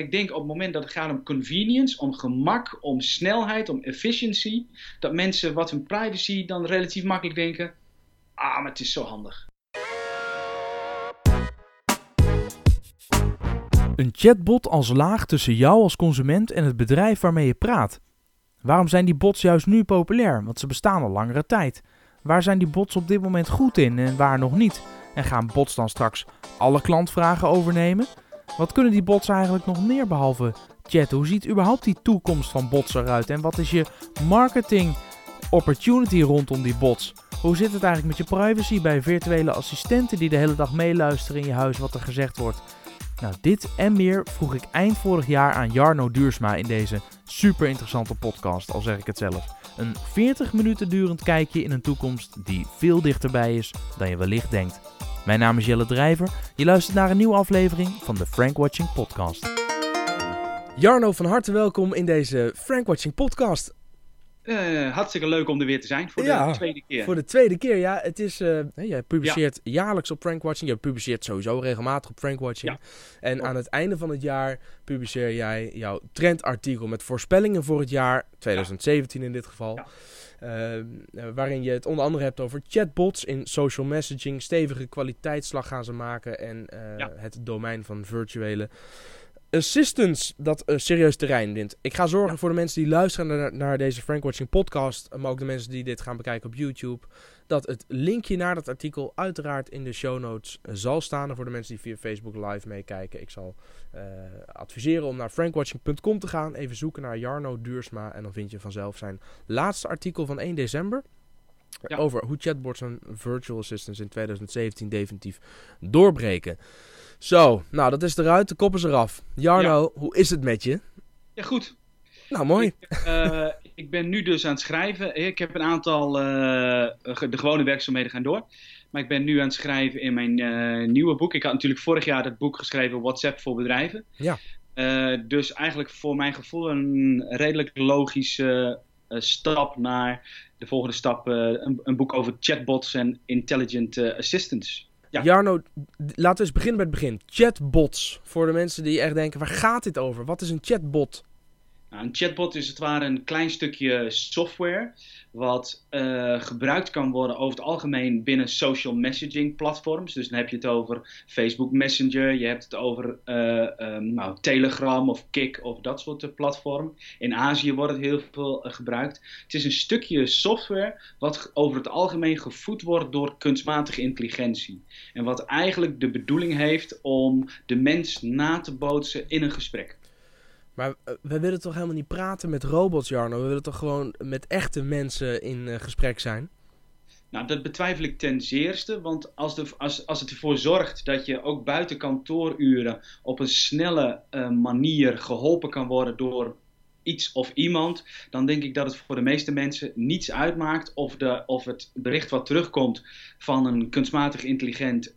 Ik denk op het moment dat het gaat om convenience, om gemak, om snelheid, om efficiency, dat mensen wat hun privacy dan relatief makkelijk denken, ah, maar het is zo handig. Een chatbot als laag tussen jou als consument en het bedrijf waarmee je praat. Waarom zijn die bots juist nu populair? Want ze bestaan al langere tijd. Waar zijn die bots op dit moment goed in en waar nog niet? En gaan bots dan straks alle klantvragen overnemen? Wat kunnen die bots eigenlijk nog meer behalve chat? Hoe ziet überhaupt die toekomst van bots eruit? En wat is je marketing opportunity rondom die bots? Hoe zit het eigenlijk met je privacy bij virtuele assistenten die de hele dag meeluisteren in je huis wat er gezegd wordt? Nou, dit en meer vroeg ik eind vorig jaar aan Jarno Duursma in deze super interessante podcast, al zeg ik het zelf. Een 40 minuten durend kijkje in een toekomst die veel dichterbij is dan je wellicht denkt. Mijn naam is Jelle Drijver. Je luistert naar een nieuwe aflevering van de Frank Watching Podcast. Jarno, van harte welkom in deze Frank Watching Podcast. Uh, hartstikke leuk om er weer te zijn voor de tweede keer. Voor de tweede keer, ja. Het is, uh, jij publiceert jaarlijks op Frank Watching. Je publiceert sowieso regelmatig op Frank Watching. Ja. En aan het einde van het jaar publiceer jij jouw trendartikel met voorspellingen voor het jaar 2017 in dit geval. Uh, waarin je het onder andere hebt over chatbots in social messaging. Stevige kwaliteitsslag gaan ze maken. En het domein van virtuele assistance dat uh, serieus terrein wint. Ik ga zorgen voor de mensen die luisteren naar, naar deze Frank Watching podcast, maar ook de mensen die dit gaan bekijken op YouTube, dat het linkje naar dat artikel uiteraard in de show notes uh, zal staan. En voor de mensen die via Facebook live meekijken, ik zal uh, adviseren om naar frankwatching.com te gaan, even zoeken naar Jarno Duursma en dan vind je vanzelf zijn laatste artikel van 1 december. Ja. Over hoe chatbots en virtual assistants in 2017 definitief doorbreken. Zo, nou dat is eruit, de kop is eraf. Jarno, hoe is het met je? Ja, goed. Nou, mooi. Ik, uh, ik, ben nu dus aan het schrijven. Ik heb een aantal, uh, de gewone werkzaamheden gaan door. Maar ik ben nu aan het schrijven in mijn uh, nieuwe boek. Ik had natuurlijk vorig jaar dat boek geschreven, WhatsApp voor bedrijven. Ja. dus eigenlijk voor mijn gevoel een redelijk logische stap naar de volgende stap. Een, een, boek over chatbots en intelligent assistants. Ja. Jarno, laten we eens beginnen bij het begin. Chatbots. Voor de mensen die echt denken, waar gaat dit over? Wat is een chatbot? Nou, een chatbot is het ware een klein stukje software wat uh, gebruikt kan worden over het algemeen binnen social messaging platforms. Dus dan heb je het over Facebook Messenger, je hebt het over uh, um, nou, Telegram of Kik of dat soort platformen. In Azië wordt het heel veel gebruikt. Het is een stukje software wat over het algemeen gevoed wordt door kunstmatige intelligentie. En wat eigenlijk de bedoeling heeft om de mens na te bootsen in een gesprek. Maar uh, we willen toch helemaal niet praten met robots, Jarno? We willen toch gewoon met echte mensen in uh, gesprek zijn? Nou, dat betwijfel ik ten zeerste. Want als, als, het ervoor zorgt dat je ook buiten kantooruren op een snelle uh, manier geholpen kan worden door iets of iemand, dan denk ik dat het voor de meeste mensen niets uitmaakt of, de, of het bericht wat terugkomt van een kunstmatig intelligent,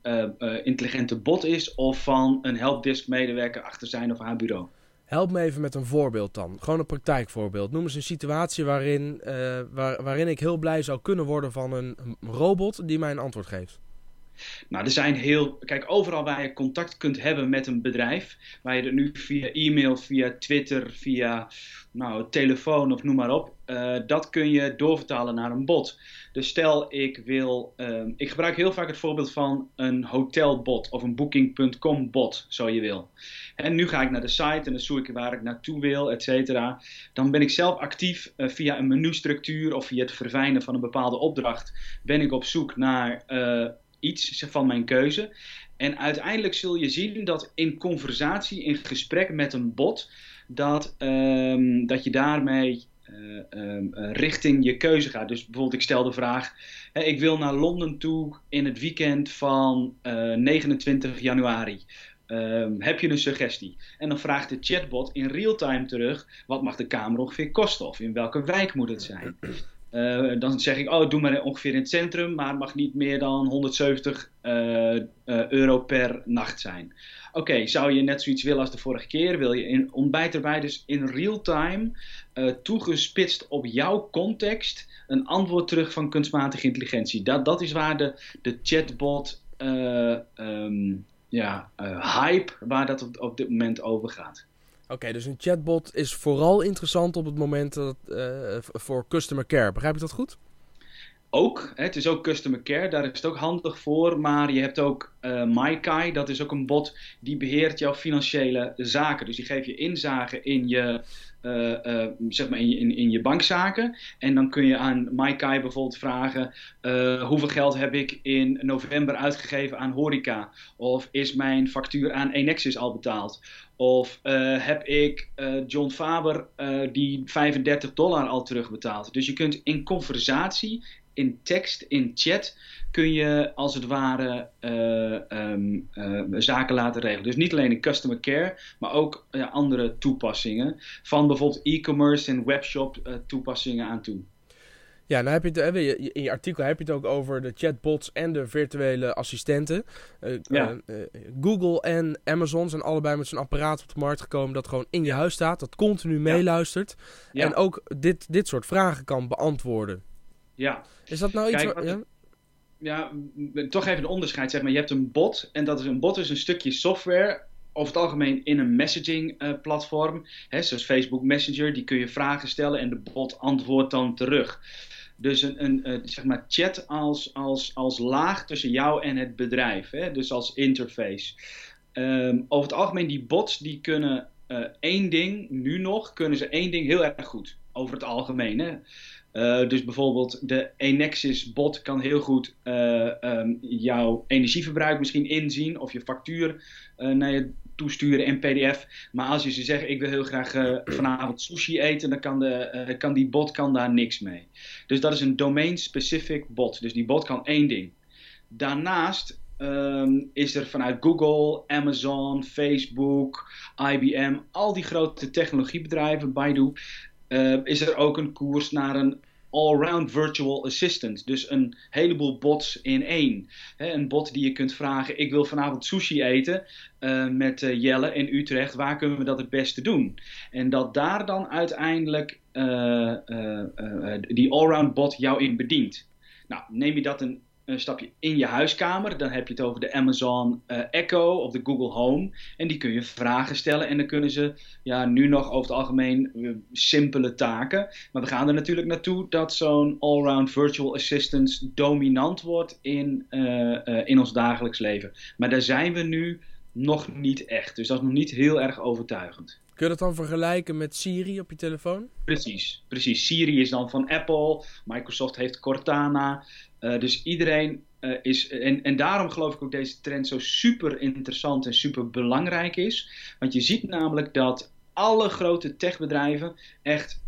intelligente bot is of van een helpdesk medewerker achter zijn of haar bureau. Help me even met een voorbeeld dan. Gewoon een praktijkvoorbeeld. Noem eens een situatie waarin, waar, waarin ik heel blij zou kunnen worden van een robot die mij een antwoord geeft. Nou, er zijn heel. Kijk, overal waar je contact kunt hebben met een bedrijf, waar je er nu via e-mail, via Twitter, via nou, telefoon of noem maar op, uh, dat kun je doorvertalen naar een bot. Dus stel ik wil. Uh, ik gebruik heel vaak het voorbeeld van een hotelbot of een booking.com bot, zo je wil. En nu ga ik naar de site en dan zoek ik waar ik naartoe wil, et cetera. Dan ben ik zelf actief uh, via een menustructuur of via het verfijnen van een bepaalde opdracht. Ben ik op zoek naar iets van mijn keuze. En uiteindelijk zul je zien dat in conversatie, in gesprek met een bot, dat, um, dat je daarmee uh, um, richting je keuze gaat. Dus bijvoorbeeld, ik stel de vraag: ik wil naar Londen toe in het weekend van uh, 29 januari. Um, heb je een suggestie? En dan vraagt de chatbot in real time terug: wat mag de kamer ongeveer kosten? Of in welke wijk moet het zijn? Uh, dan zeg ik, oh, doe maar ongeveer in het centrum, maar het mag niet meer dan 170 uh, uh, euro per nacht zijn. Oké, zou je net zoiets willen als de vorige keer? Wil je in ontbijt erbij dus in real time, toegespitst op jouw context, een antwoord terug van kunstmatige intelligentie? Dat, dat is waar de, de chatbot um, ja, hype, waar dat op, op dit moment over gaat. Oké, dus een chatbot is vooral interessant op het moment dat, voor customer care. Begrijp ik dat goed? ook. Hè, het is ook customer care, daar is het ook handig voor. Maar je hebt ook uh, MyKai, dat is ook een bot die beheert jouw financiële zaken. Dus die geeft je inzage in je, uh, uh, zeg maar in, in, in, je bankzaken. En dan kun je aan MyKai bijvoorbeeld vragen: hoeveel geld heb ik in november uitgegeven aan horeca? Of is mijn factuur aan Enexis al betaald? Of heb ik John Faber die 35 dollar al terugbetaald? Dus je kunt in conversatie in tekst, in chat, kun je als het ware uh, um, uh, zaken laten regelen. Dus niet alleen in customer care, maar ook uh, andere toepassingen. Van bijvoorbeeld e-commerce en webshop toepassingen aan toe. Ja, nou heb je het, in je artikel heb je het ook over de chatbots en de virtuele assistenten. Ja. Google en Amazon zijn allebei met zo'n apparaat op de markt gekomen dat gewoon in je huis staat, dat continu meeluistert. Ja. En ook dit, dit soort vragen kan beantwoorden. Ja. Is dat nou iets... Kijk, ja? ja, toch even een onderscheid. Zeg maar. Je hebt een bot en dat is een bot is een stukje software over het algemeen in een messaging uh, platform, hè, zoals Facebook Messenger, die kun je vragen stellen en de bot antwoordt dan terug. Dus een, een, uh, zeg maar chat als, als, als laag tussen jou en het bedrijf, hè, dus als interface. Um, over het algemeen, die bots die kunnen uh, één ding, nu nog, kunnen ze één ding heel erg goed. Over het algemeen. Hè. Uh, dus bijvoorbeeld de Enexis bot kan heel goed uh, um, jouw energieverbruik misschien inzien of je factuur uh, naar je toesturen in PDF. Maar als je ze zegt ik wil heel graag vanavond sushi eten, dan kan, de, kan die bot kan daar niks mee. Dus dat is een domain-specific bot. Dus die bot kan één ding. Daarnaast um, is er vanuit Google, Amazon, Facebook, IBM, al die grote technologiebedrijven, Baidu, uh, is er ook een koers naar een all-round virtual assistant. Dus een heleboel bots in één. een bot die je kunt vragen: Ik wil vanavond sushi eten uh, met uh, Jelle in Utrecht. Waar kunnen we dat het beste doen? En dat daar dan uiteindelijk die all-round bot jou in bedient. Nou, neem je dat een een stapje in je huiskamer. Dan heb je het over de Amazon uh, Echo of de Google Home. En die kun je vragen stellen. En dan kunnen ze ja, nu nog over het algemeen uh, simpele taken. Maar we gaan er natuurlijk naartoe dat zo'n allround virtual assistant dominant wordt in, uh, in ons dagelijks leven. Maar daar zijn we nu nog niet echt. Dus dat is nog niet heel erg overtuigend. Kun je dat dan vergelijken met Siri op je telefoon? Precies, precies. Siri is dan van Apple. Microsoft heeft Cortana. Uh, dus iedereen uh, is. En, en daarom geloof ik ook deze trend zo super interessant en super belangrijk is. Want je ziet namelijk dat alle grote techbedrijven echt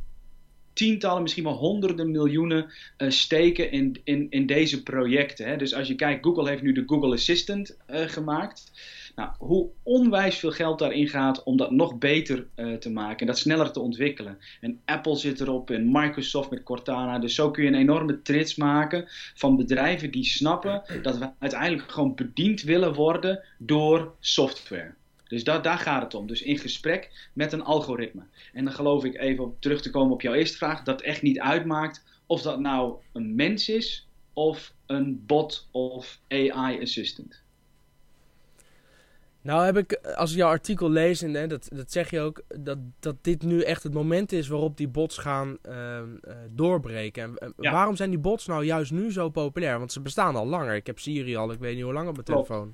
tientallen, misschien wel honderden miljoenen uh, steken in, in, in deze projecten. Hè. Dus als je kijkt, Google heeft nu de Google Assistant gemaakt. Nou, hoe onwijs veel geld daarin gaat om dat nog beter uh, te maken en dat sneller te ontwikkelen. En Apple zit erop en Microsoft met Cortana. Dus zo kun je een enorme trits maken van bedrijven die snappen dat we uiteindelijk gewoon bediend willen worden door software. Dus dat, daar gaat het om. Dus in gesprek met een algoritme. En dan geloof ik even terug te komen op jouw eerste vraag, dat echt niet uitmaakt of dat nou een mens is of een bot of AI assistant. Nou heb ik, als ik jouw artikel lees, en dat, dat zeg je ook, dat, dat dit nu echt het moment is waarop die bots gaan uh, doorbreken. En, Waarom zijn die bots nou juist nu zo populair? Want ze bestaan al langer. Ik heb Siri al, ik weet niet hoe lang op mijn Klopt. telefoon.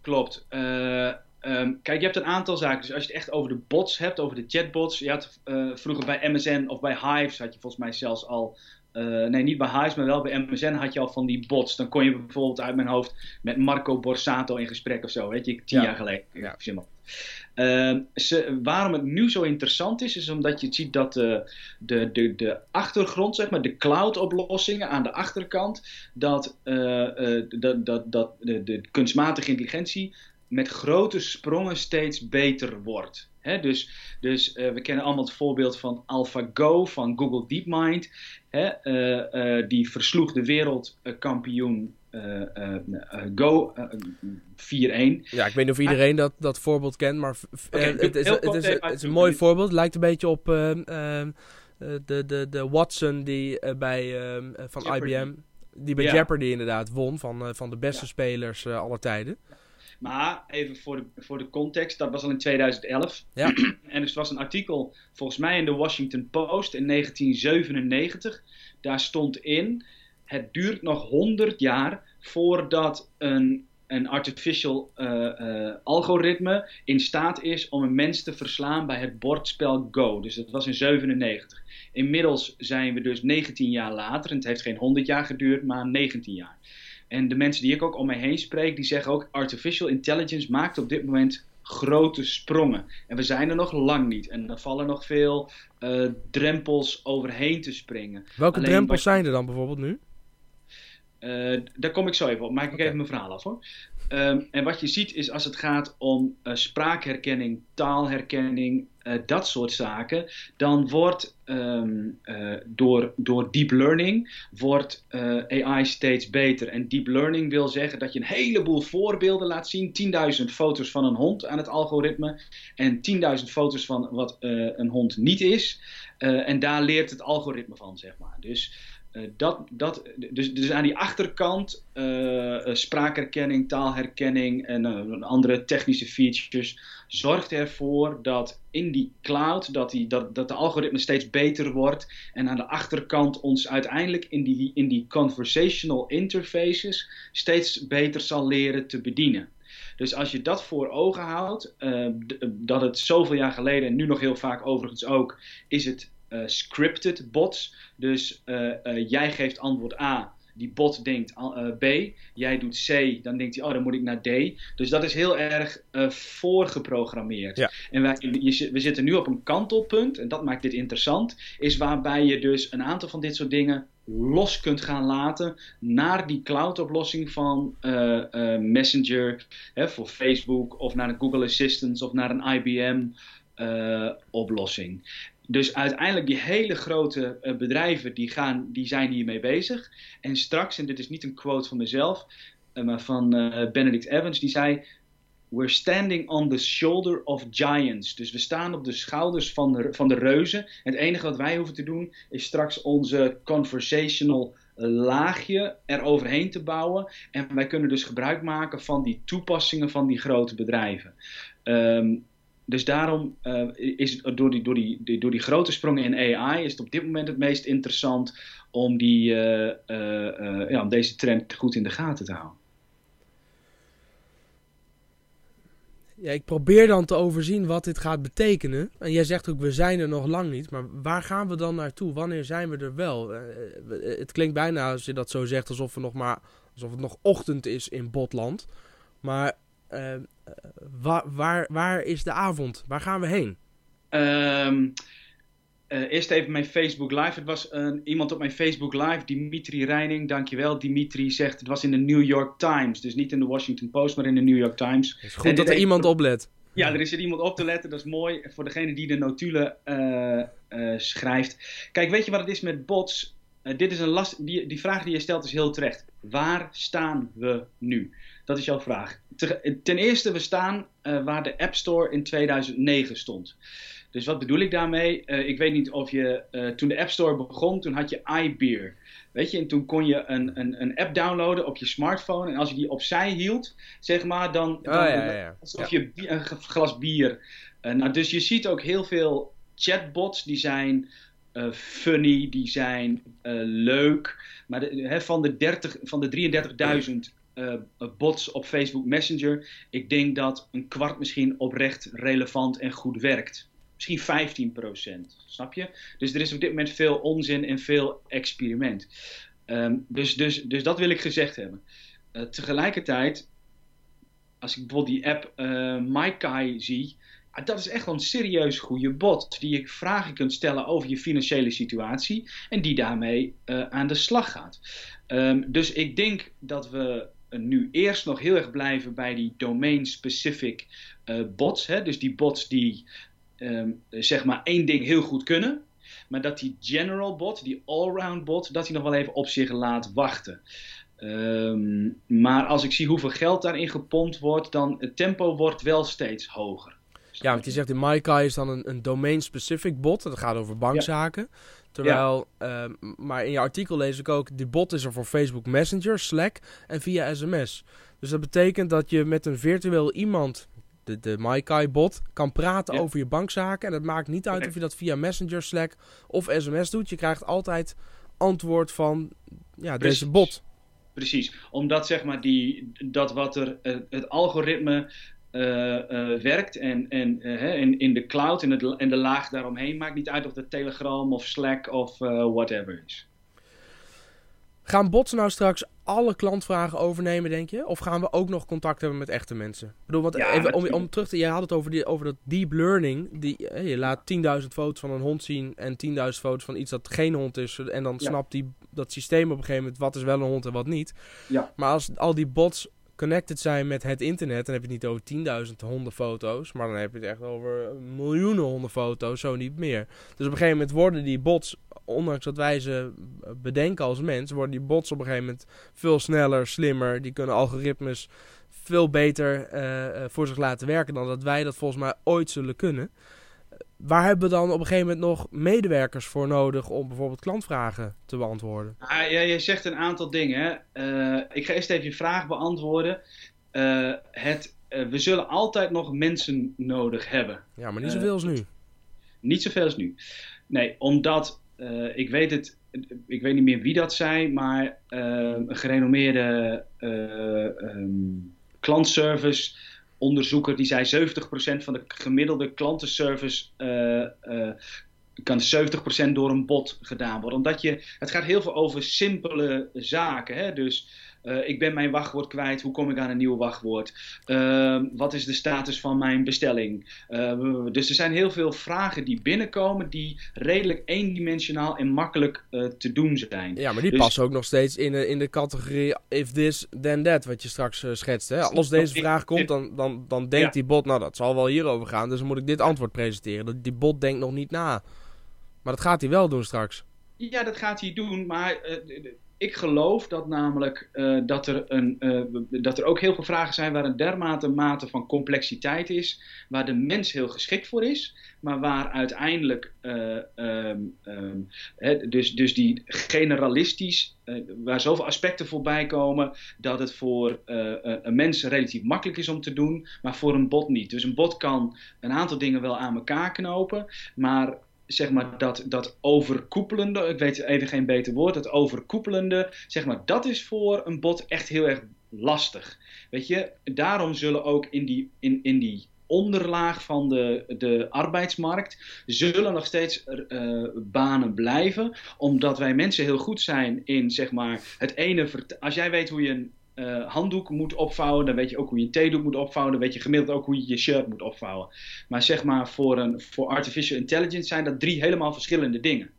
Klopt. Uh, um, kijk, je hebt een aantal zaken. Dus als je het echt over de bots hebt, over de chatbots. Je had uh, vroeger bij MSN of bij Hives, had je volgens mij zelfs al uh, nee, niet bij Hives, maar wel bij MSN had je al van die bots. Dan kon je bijvoorbeeld uit mijn hoofd met Marco Borsato in gesprek of zo, weet je, tien ja. jaar geleden. Ja. Uh, ze, waarom het nu zo interessant is, is omdat je ziet dat de, de, de, de achtergrond, zeg maar, de cloud-oplossingen aan de achterkant, dat, uh, dat, dat, dat de, de kunstmatige intelligentie met grote sprongen steeds beter wordt. He, dus dus uh, we kennen allemaal het voorbeeld van AlphaGo van Google DeepMind. He, uh, uh, die versloeg de wereldkampioen Go 4-1. Ja, ik weet niet of iedereen dat, dat voorbeeld kent, maar okay, het, is, het, is, het, is, een mooi voorbeeld. Het lijkt een beetje op de, de, de Watson die bij, van Jeopardy. IBM, die bij. Jeopardy inderdaad won, van, van de beste ja. spelers aller tijden. Maar even voor de, voor de context, dat was al in 2011. Ja. en het was een artikel, volgens mij in de Washington Post in 1997. Daar stond in, het duurt nog 100 jaar voordat een, een artificial uh, uh, algoritme in staat is om een mens te verslaan bij het bordspel Go. Dus dat was in 97. Inmiddels zijn we dus 19 jaar later, en het heeft geen 100 jaar geduurd, maar 19 jaar. En de mensen die ik ook om mij heen spreek, die zeggen ook: artificial intelligence maakt op dit moment grote sprongen. En we zijn er nog lang niet. En er vallen nog veel uh, drempels overheen te springen. Welke Alleen drempels zijn er dan bijvoorbeeld nu? Uh, daar kom ik zo even op. Maak ik okay. even mijn verhaal af hoor. Um, en wat je ziet is als het gaat om uh, spraakherkenning, taalherkenning, uh, dat soort zaken, dan wordt um, door, door deep learning wordt AI steeds beter. En deep learning wil zeggen dat je een heleboel voorbeelden laat zien. 10.000 foto's van een hond aan het algoritme en 10.000 foto's van wat een hond niet is. en daar leert het algoritme van, zeg maar. Dus dat, dat, dus, dus aan die achterkant uh, spraakherkenning, taalherkenning en andere technische features zorgt ervoor dat in die cloud dat, die, dat, dat de algoritme steeds beter wordt en aan de achterkant ons uiteindelijk in die, in die conversational interfaces steeds beter zal leren te bedienen. Dus als je dat voor ogen houdt, dat het zoveel jaar geleden en nu nog heel vaak overigens ook, is het uh, scripted bots. Dus uh, uh, jij geeft antwoord A, die bot denkt B, jij doet C, dan denkt hij, oh dan moet ik naar D. Dus dat is heel erg voorgeprogrammeerd. Ja. En wij, je, we zitten nu op een kantelpunt, en dat maakt dit interessant, is waarbij je dus een aantal van dit soort dingen los kunt gaan laten naar die cloud-oplossing van uh, uh, Messenger hè, voor Facebook of naar een Google Assistant of naar een IBM-oplossing. Uh, dus uiteindelijk die hele grote uh, bedrijven die, gaan, die zijn hiermee bezig. En straks, en dit is niet een quote van mezelf, uh, maar van uh, Benedict Evans, die zei... We're standing on the shoulder of giants. Dus we staan op de schouders van de, van de reuzen. En het enige wat wij hoeven te doen is straks onze conversational laagje eroverheen te bouwen. En wij kunnen dus gebruik maken van die toepassingen van die grote bedrijven. Um, dus daarom uh, is het door die, door, die, door die grote sprongen in AI is het op dit moment het meest interessant om, die, uh, uh, ja, om deze trend goed in de gaten te houden. Ja, ik probeer dan te overzien wat dit gaat betekenen. En jij zegt ook, we zijn er nog lang niet. Maar waar gaan we dan naartoe? Wanneer zijn we er wel? het klinkt bijna, als je dat zo zegt, alsof, we nog maar, alsof het nog ochtend is in Botland. Maar uh, waar, waar, waar is de avond? Waar gaan we heen? Um, uh, eerst even mijn Facebook Live. Het was een, iemand op mijn Facebook Live, Dimitri Reining. Dankjewel. Dimitri zegt het was in de New York Times. Dus niet in de Washington Post, maar in de New York Times. Het is goed en dat er iemand oplet. Ja, er is er iemand op te letten. Dat is mooi voor degene die de notulen uh, schrijft. Kijk, weet je wat het is met bots? dit is een last, die, die vraag die je stelt is heel terecht. Waar staan we nu? Dat is jouw vraag. Ten eerste, we staan uh, waar de App Store in 2009 stond. Dus wat bedoel ik daarmee? Uh, ik weet niet of je, uh, toen de App Store begon, toen had je iBeer. Weet je, en toen kon je een, een, een app downloaden op je smartphone. En als je die opzij hield, zeg maar, dan, dan oh, ja, ja. alsof je een glas bier. nou, dus je ziet ook heel veel chatbots die zijn uh, funny, die zijn uh, leuk. Maar de, he, van de, 30, van de 33.000 uh, bots op Facebook Messenger, ik denk dat een kwart misschien oprecht relevant en goed werkt. Misschien 15%, snap je? Dus er is op dit moment veel onzin en veel experiment. Um, dus, dus, dus dat wil ik gezegd hebben. Uh, tegelijkertijd, als ik bijvoorbeeld die app uh, MyKai zie, dat is echt wel een serieus goede bot. Die je vragen kunt stellen over je financiële situatie. En die daarmee aan de slag gaat. Um, dus ik denk dat we nu eerst nog heel erg blijven bij die domain-specific uh, bots. Hè? Dus die bots die um, zeg maar één ding heel goed kunnen. Maar dat die general bot, die allround bot, dat die nog wel even op zich laat wachten. Um, maar als ik zie hoeveel geld daarin gepompt wordt, dan het tempo wordt wel steeds hoger. Ja, want je zegt in MyKai is dan een, een domain-specific bot. Dat gaat over bankzaken. Terwijl, ehm, maar in je artikel lees ik ook, die bot is er voor Facebook Messenger, Slack en via sms. Dus dat betekent dat je met een virtueel iemand, de, de MyKai-bot, kan praten over je bankzaken. En het maakt niet uit of je dat via Messenger, Slack of sms doet. Je krijgt altijd antwoord van ja, deze bot. Precies, omdat zeg maar die, dat wat er, eh, het algoritme werkt en, en uh, in, in de cloud en, het, en de laag daaromheen maakt niet uit of het Telegram of Slack of whatever is. Gaan bots nou straks alle klantvragen overnemen, denk je? Of gaan we ook nog contact hebben met echte mensen? Ik bedoel, wat, even, om, om terug te... Jij had het over, die, over dat deep learning. Die, je laat 10.000 foto's van een hond zien en 10.000 foto's van iets dat geen hond is. En dan snapt die, dat systeem op een gegeven moment wat is wel een hond en wat niet. Ja. Maar als al die bots connected zijn met het internet, dan heb je het niet over 10.000 hondenfoto's, maar dan heb je het echt over miljoenen hondenfoto's, zo niet meer. Dus op een gegeven moment worden die bots, ondanks dat wij ze bedenken als mens, worden die bots op een gegeven moment veel sneller, slimmer. Die kunnen algoritmes veel beter uh, voor zich laten werken dan dat wij dat volgens mij ooit zullen kunnen waar hebben we dan op een gegeven moment nog medewerkers voor nodig om bijvoorbeeld klantvragen te beantwoorden? Ah, ja, je zegt een aantal dingen. Uh, ik ga eerst even je vraag beantwoorden. Uh, het, uh, we zullen altijd nog mensen nodig hebben. Ja, maar niet zoveel als nu. Niet zoveel als nu. Nee, omdat ik weet het, ik weet niet meer wie dat zei, maar een gerenommeerde um, klantservice onderzoeker die zei 70% van de gemiddelde klantenservice uh, uh, kan 70% door een bot gedaan worden. Omdat je, het gaat heel veel over simpele zaken. Hè? Dus uh, ik ben mijn wachtwoord kwijt. Hoe kom ik aan een nieuw wachtwoord? Uh, wat is de status van mijn bestelling? Uh, dus er zijn heel veel vragen die binnenkomen die redelijk eendimensionaal en makkelijk uh, te doen zijn. Ja, maar die dus, passen ook nog steeds in de, in de categorie if this, then that, wat je straks schetst. Hè? Als deze vraag komt, dan, dan, dan denkt ja. die bot, nou dat zal wel hierover gaan, dus dan moet ik dit antwoord presenteren. Die bot denkt nog niet na. Maar dat gaat hij wel doen straks. Ja, dat gaat hij doen, maar ik geloof dat namelijk uh, dat, er een, uh, dat er ook heel veel vragen zijn waar een dermate mate van complexiteit is, waar de mens heel geschikt voor is, maar waar uiteindelijk um, um, he, dus, dus die generalistisch, waar zoveel aspecten voorbij komen, dat het voor een mens relatief makkelijk is om te doen, maar voor een bot niet. Dus een bot kan een aantal dingen wel aan elkaar knopen, maar zeg maar, dat, dat overkoepelende, ik weet even geen beter woord, dat overkoepelende, zeg maar, dat is voor een bot echt heel erg lastig. Weet je, daarom zullen ook in die, in, in die onderlaag van de, de arbeidsmarkt zullen nog steeds uh, banen blijven, omdat wij mensen heel goed zijn in, zeg maar, het ene, als jij weet hoe je een uh, handdoek moet opvouwen, dan weet je ook hoe je een theedoek moet opvouwen, dan weet je gemiddeld ook hoe je je shirt moet opvouwen. Maar zeg maar voor, een, voor artificial intelligence zijn dat drie helemaal verschillende dingen.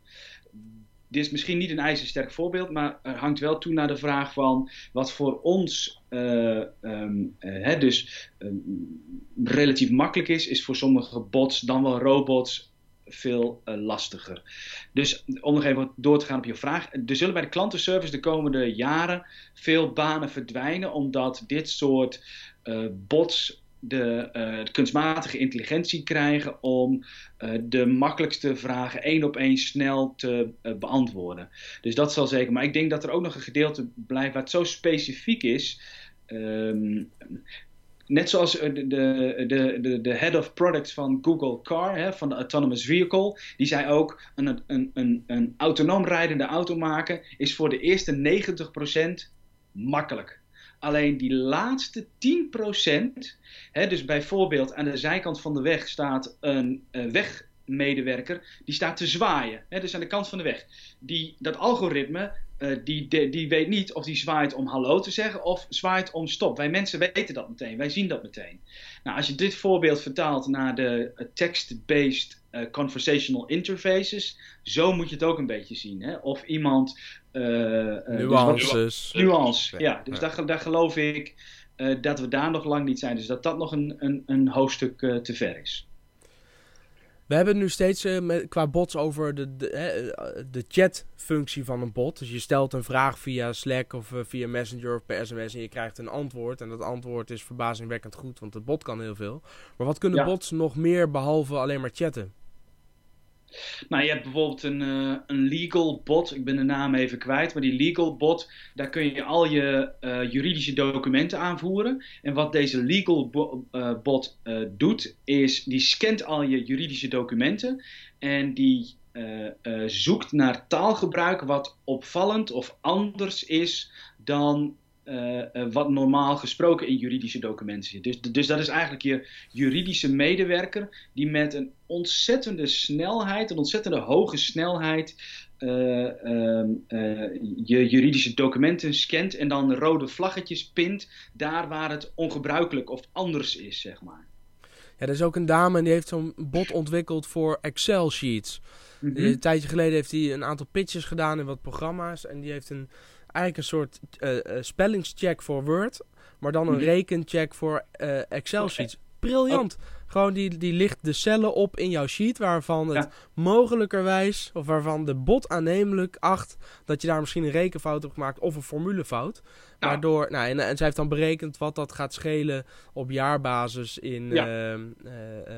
Dit is misschien niet een ijzersterk voorbeeld, maar er hangt wel toe naar de vraag van wat voor ons uh, um, uh, hè, dus um, relatief makkelijk is, is voor sommige bots dan wel robots veel uh, lastiger. Dus om nog even door te gaan op je vraag. Er zullen bij de klantenservice de komende jaren veel banen verdwijnen, omdat dit soort uh, bots de, uh, de, kunstmatige intelligentie krijgen om de makkelijkste vragen één op één snel te beantwoorden. Dus dat zal zeker. Maar ik denk dat er ook nog een gedeelte blijft wat zo specifiek is. Um, net zoals de, de, de, de head of product van Google Car, hè, van de Autonomous Vehicle, die zei ook: een, een, een, een autonoom rijdende auto maken is voor de eerste 90% makkelijk. Alleen die laatste 10%, hè, dus bijvoorbeeld aan de zijkant van de weg staat een uh, wegmedewerker, die staat te zwaaien, hè, dus aan de kant van de weg. Die, dat algoritme uh, die, die weet niet of die zwaait om hallo te zeggen of zwaait om stop. Wij mensen weten dat meteen, wij zien dat meteen. Nou, als je dit voorbeeld vertaalt naar de uh, text-based uh, conversational interfaces, zo moet je het ook een beetje zien. Hè? Of iemand. Nuances. Dus nuance, ja. Dus ja. Daar, daar geloof ik dat we daar nog lang niet zijn. Dus dat dat nog een, een, een hoofdstuk te ver is. We hebben nu steeds uh, met, qua bots over de, de, de chat-functie van een bot. Dus je stelt een vraag via Slack of via Messenger of per sms en je krijgt een antwoord. En dat antwoord is verbazingwekkend goed, want de bot kan heel veel. Maar wat kunnen bots nog meer behalve alleen maar chatten? Nou, je hebt bijvoorbeeld een, uh, een legal bot. Ik ben de naam even kwijt. Maar die legal bot, daar kun je al je uh, juridische documenten aanvoeren. En wat deze legal uh, bot doet, is die scant al je juridische documenten. En die zoekt naar taalgebruik wat opvallend of anders is dan uh, uh, wat normaal gesproken in juridische documenten zit. Dus, dus dat is eigenlijk je juridische medewerker die met een ontzettende snelheid, een ontzettende hoge snelheid, uh, je juridische documenten scant en dan rode vlaggetjes pint daar waar het ongebruikelijk of anders is, zeg maar. Ja, er is ook een dame en die heeft zo'n bot ontwikkeld voor Excel sheets. Mm -hmm. Een tijdje geleden heeft hij een aantal pitches gedaan in wat programma's en die heeft een eigenlijk een soort uh, spellingscheck voor Word, maar dan een mhm. rekencheck voor uh, Excel sheets. Briljant. Gewoon die, die ligt de cellen op in jouw sheet waarvan het mogelijkerwijs, of waarvan de bot aannemelijk acht dat je daar misschien een rekenfout hebt gemaakt of een formulefout. Waardoor, nou, en, en zij heeft dan berekend wat dat gaat schelen op jaarbasis in, uh, uh,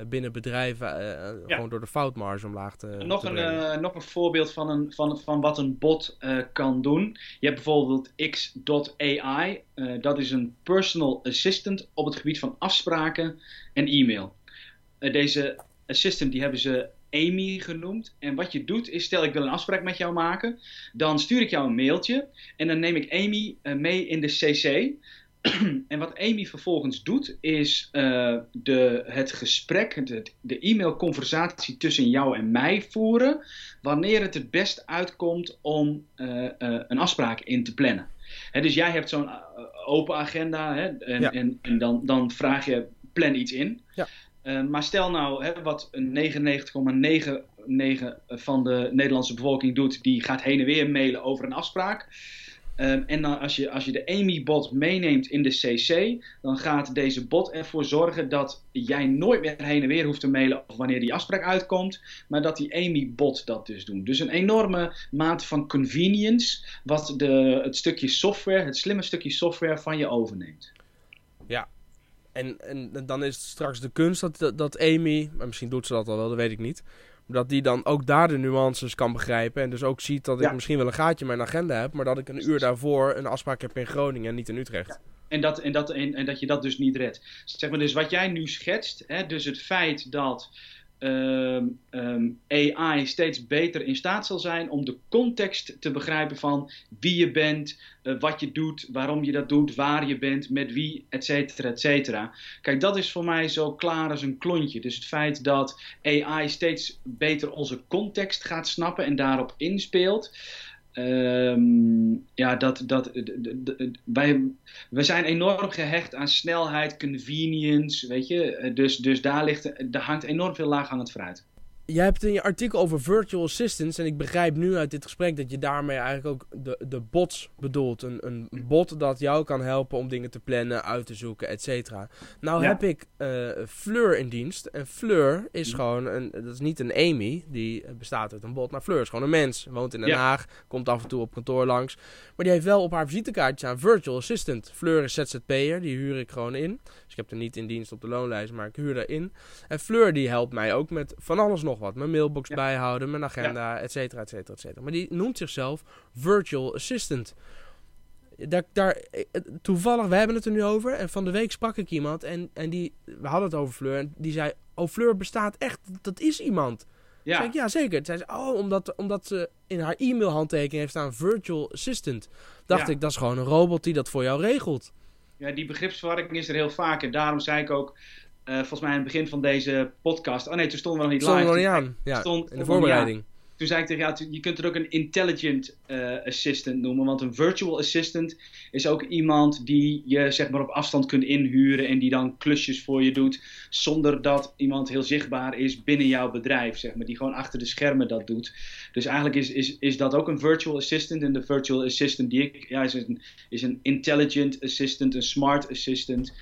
binnen bedrijven, ja. gewoon door de foutmarge omlaag te Nog, een, nog een voorbeeld van, een, van, van wat een bot kan doen. Je hebt bijvoorbeeld X.ai, dat is een personal assistant op het gebied van afspraken en e-mail. deze assistant die hebben ze Amy genoemd. En wat je doet is, stel ik wil een afspraak met jou maken, dan stuur ik jou een mailtje en dan neem ik Amy uh, mee in de CC. en wat Amy vervolgens doet, is uh, de, het gesprek, de, de e-mailconversatie tussen jou en mij voeren, wanneer het het best uitkomt om uh, een afspraak in te plannen. Dus jij hebt zo'n open agenda hè, en, ja. en, en dan, dan vraag je, plan iets in. Ja. Uh, maar stel nou, hè, wat 99,99 van de Nederlandse bevolking doet, die gaat heen en weer mailen over een afspraak. Um, en dan als je, als je de Amy-bot meeneemt in de CC, dan gaat deze bot ervoor zorgen dat jij nooit meer heen en weer hoeft te mailen of wanneer die afspraak uitkomt, maar dat die Amy-bot dat dus doet. Dus een enorme mate van convenience, wat de, het stukje software, het slimme stukje software van je overneemt. Ja, en, en dan is het straks de kunst dat, dat, Amy, maar misschien doet ze dat al wel, dat weet ik niet. Dat die dan ook daar de nuances kan begrijpen. En dus ook ziet dat ik misschien wel een gaatje in mijn agenda heb. Maar dat ik een uur daarvoor een afspraak heb in Groningen en niet in Utrecht. Ja. En, dat, en, dat, en, en, dat je dat dus niet redt. Zeg maar dus wat jij nu schetst. Hè, dus het feit dat um, um, AI steeds beter in staat zal zijn om de context te begrijpen van wie je bent, uh, wat je doet, waarom je dat doet, waar je bent, met wie, et cetera, et cetera. Kijk, dat is voor mij zo klaar als een klontje. Dus het feit dat AI steeds beter onze context gaat snappen en daarop inspeelt. Um, ja, dat, dat, wij, we zijn enorm gehecht aan snelheid, convenience, weet je. Dus, dus daar, ligt, daar hangt enorm veel laag aan het fruit. Jij hebt in je artikel over virtual assistants. En ik begrijp nu uit dit gesprek dat je daarmee eigenlijk ook de, de bots bedoelt. Een, een bot dat jou kan helpen om dingen te plannen, uit te zoeken, et cetera. Nou heb ik uh, Fleur in dienst. En Fleur is ja. gewoon, een, dat is niet een Amy, die bestaat uit een bot. Maar Fleur is gewoon een mens. Woont in Den Haag, komt af en toe op kantoor langs. Maar die heeft wel op haar visitekaartje aan virtual assistant. Fleur is ZZP'er, die huur ik gewoon in. Dus ik heb er niet in dienst op de loonlijst, maar ik huur erin. En Fleur die helpt mij ook met van alles nog wat. Mijn mailbox ja. bijhouden, mijn agenda, et cetera, et cetera, et cetera. Maar die noemt zichzelf Virtual Assistant. Daar, daar, toevallig, we hebben het er nu over. En van de week sprak ik iemand en, en die, we hadden het over Fleur. En die zei, oh Fleur bestaat echt, dat is iemand. Ja. Zei ik, ja, zeker. Toen zei ze, oh, omdat, omdat ze in haar e-mailhandtekening heeft staan Virtual Assistant. Dacht ja. ik, dat is gewoon een robot die dat voor jou regelt. Ja, die begripsverwarring is er heel vaak. En daarom zei ik ook, uh, volgens mij aan het begin van deze podcast. Oh nee, toen stonden we nog niet live. Stonden we nog niet aan. Ja, stond, in de voorbereiding. toen zei ik tegen jou, je kunt het ook een intelligent uh, assistant noemen. Want een virtual assistant is ook iemand die je zeg maar op afstand kunt inhuren en die dan klusjes voor je doet. Zonder dat iemand heel zichtbaar is binnen jouw bedrijf, zeg maar. Die gewoon achter de schermen dat doet. Dus eigenlijk is, is, is dat ook een virtual assistant. En de virtual assistant die ik, ja, is een, is een intelligent assistant, een smart assistant.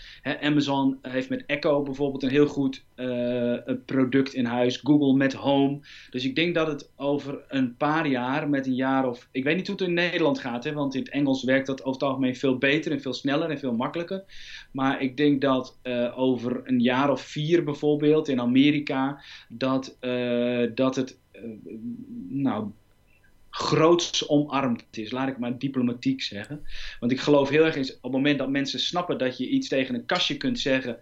Amazon heeft met Echo bijvoorbeeld een heel goed uh, product in huis. Google met Home. Dus ik denk dat het over een paar jaar, met een jaar of. Ik weet niet hoe het in Nederland gaat, hè, want in het Engels werkt dat over het algemeen veel beter en veel sneller en veel makkelijker. Maar ik denk dat uh, over een jaar of vier bijvoorbeeld in Amerika, dat, uh, dat het. nou, groots omarmd is. Laat ik maar diplomatiek zeggen. Want ik geloof heel erg in op het moment dat mensen snappen dat je iets tegen een kastje kunt zeggen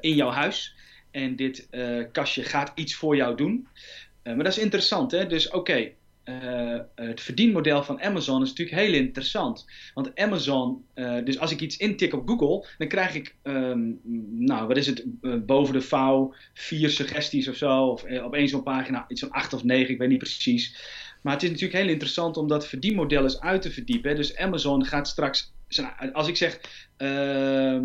in jouw huis. En dit kastje gaat iets voor jou doen. Maar dat is interessant, hè? Dus oké, het verdienmodel van Amazon is natuurlijk heel interessant. Want Amazon, dus als ik iets intik op Google, dan krijg ik, um, nou wat is het, boven de vouw vier suggesties of zo. Of op zo'n pagina iets van acht of negen, ik weet niet precies. Maar het is natuurlijk heel interessant om dat verdienmodel eens uit te verdiepen. Dus Amazon gaat straks als ik zeg, uh,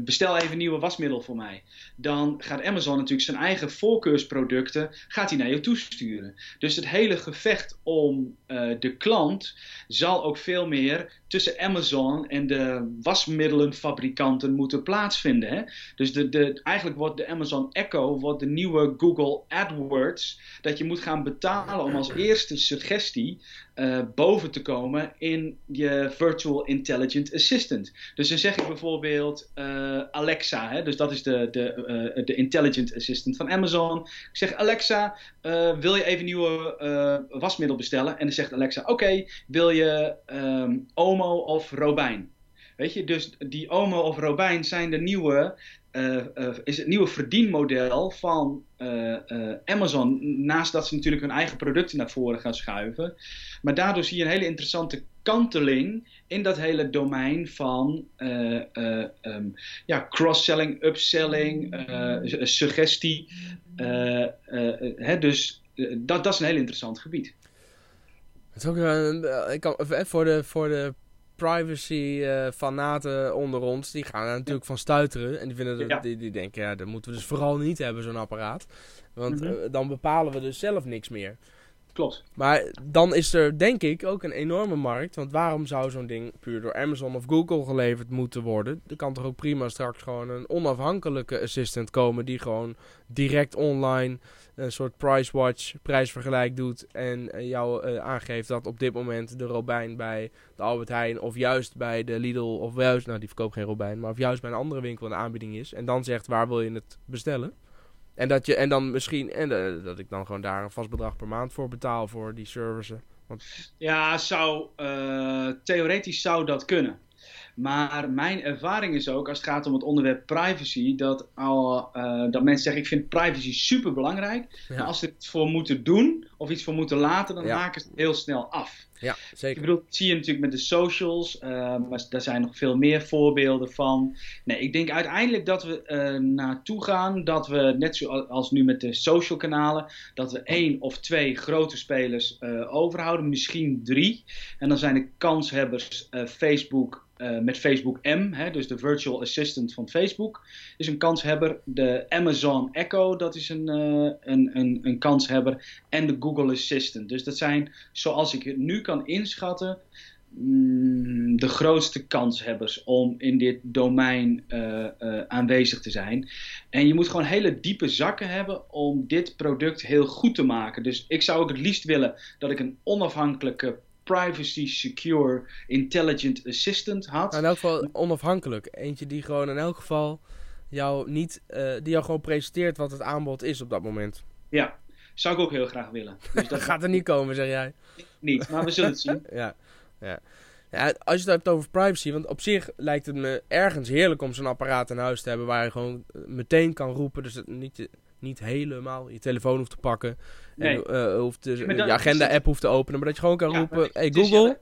bestel even nieuwe wasmiddel voor mij, dan gaat Amazon natuurlijk zijn eigen voorkeursproducten gaat naar je toesturen. Dus het hele gevecht om uh, de klant zal ook veel meer tussen Amazon en de wasmiddelenfabrikanten moeten plaatsvinden. Hè? Dus de, de, eigenlijk wordt de Amazon Echo wordt de nieuwe Google AdWords, dat je moet gaan betalen om als eerste suggestie uh, boven te komen in je Virtual Intelligent Assistant. Dus dan zeg ik bijvoorbeeld uh, Alexa, hè? dus dat is de, de, uh, de Intelligent Assistant van Amazon. Ik zeg Alexa, wil je even nieuwe wasmiddel bestellen? En dan zegt Alexa, oké, wil je um, Omo of Robijn? Weet je, dus die Omo of Robijn zijn de nieuwe uh, uh, is het nieuwe verdienmodel van uh, Amazon. Naast dat ze natuurlijk hun eigen producten naar voren gaan schuiven. Maar daardoor zie je een hele interessante kanteling in dat hele domein van um, ja, cross-selling, upselling, suggestie. Hè, dus dat, dat is een heel interessant gebied. Het ik kan, voor de, voor de privacy-fanaten uh, onder ons, die gaan er natuurlijk van stuiteren. En die, vinden dat, ja. die, die denken, ja, dat moeten we dus vooral niet hebben, zo'n apparaat. Want mm -hmm. uh, dan bepalen we dus zelf niks meer. Klopt. Maar dan is er denk ik ook een enorme markt. Want waarom zou zo'n ding puur door Amazon of Google geleverd moeten worden? Er kan toch ook prima straks gewoon een onafhankelijke assistant komen die gewoon direct online een soort price watch, prijsvergelijk doet en uh, jou uh, aangeeft dat op dit moment de Robijn bij de Albert Heijn of juist bij de Lidl of juist, nou die verkoopt geen Robijn, maar of juist bij een andere winkel een aanbieding is en dan zegt waar wil je het bestellen? En dat je en dan misschien en uh, dat ik dan gewoon daar een vast bedrag per maand voor betaal voor die services. Want... Ja, zou theoretisch zou dat kunnen. Maar mijn ervaring is ook, als het gaat om het onderwerp privacy, dat, al, uh, dat mensen zeggen: Ik vind privacy super belangrijk. Ja. Maar als ze het voor moeten doen of iets voor moeten laten, dan ja. maken ze het heel snel af. Ja, zeker. Ik bedoel, dat zie je natuurlijk met de socials, uh, maar daar zijn nog veel meer voorbeelden van. Nee, ik denk uiteindelijk dat we uh, naartoe gaan dat we, net zoals nu met de social kanalen, dat we één of twee grote spelers overhouden, misschien drie. En dan zijn de kanshebbers Facebook. Uh, met Facebook M, hè, dus de virtual assistant van Facebook, is een kanshebber. De Amazon Echo, dat is een, uh, een, een, een kanshebber. En de Google Assistant. Dus dat zijn, zoals ik het nu kan inschatten, mm, de grootste kanshebbers om in dit domein uh, aanwezig te zijn. En je moet gewoon hele diepe zakken hebben om dit product heel goed te maken. Dus ik zou ook het liefst willen dat ik een onafhankelijke privacy secure intelligent assistant had. Nou, in elk geval onafhankelijk. Eentje die gewoon in elk geval jou niet, uh, die jou gewoon presenteert wat het aanbod is op dat moment. Ja, zou ik ook heel graag willen. Dus dat gaat er niet komen, zeg jij. Niet, maar we zullen het zien. ja, ja. Ja, als je het hebt over privacy, want op zich lijkt het me ergens heerlijk om zo'n apparaat in huis te hebben waar je gewoon meteen kan roepen. Dus het niet, niet helemaal je telefoon hoeft te pakken. Nee. En, uh, hoeft te, ja, je agenda-app hoeft te openen. Maar dat je gewoon kan ja, roepen: hey Google.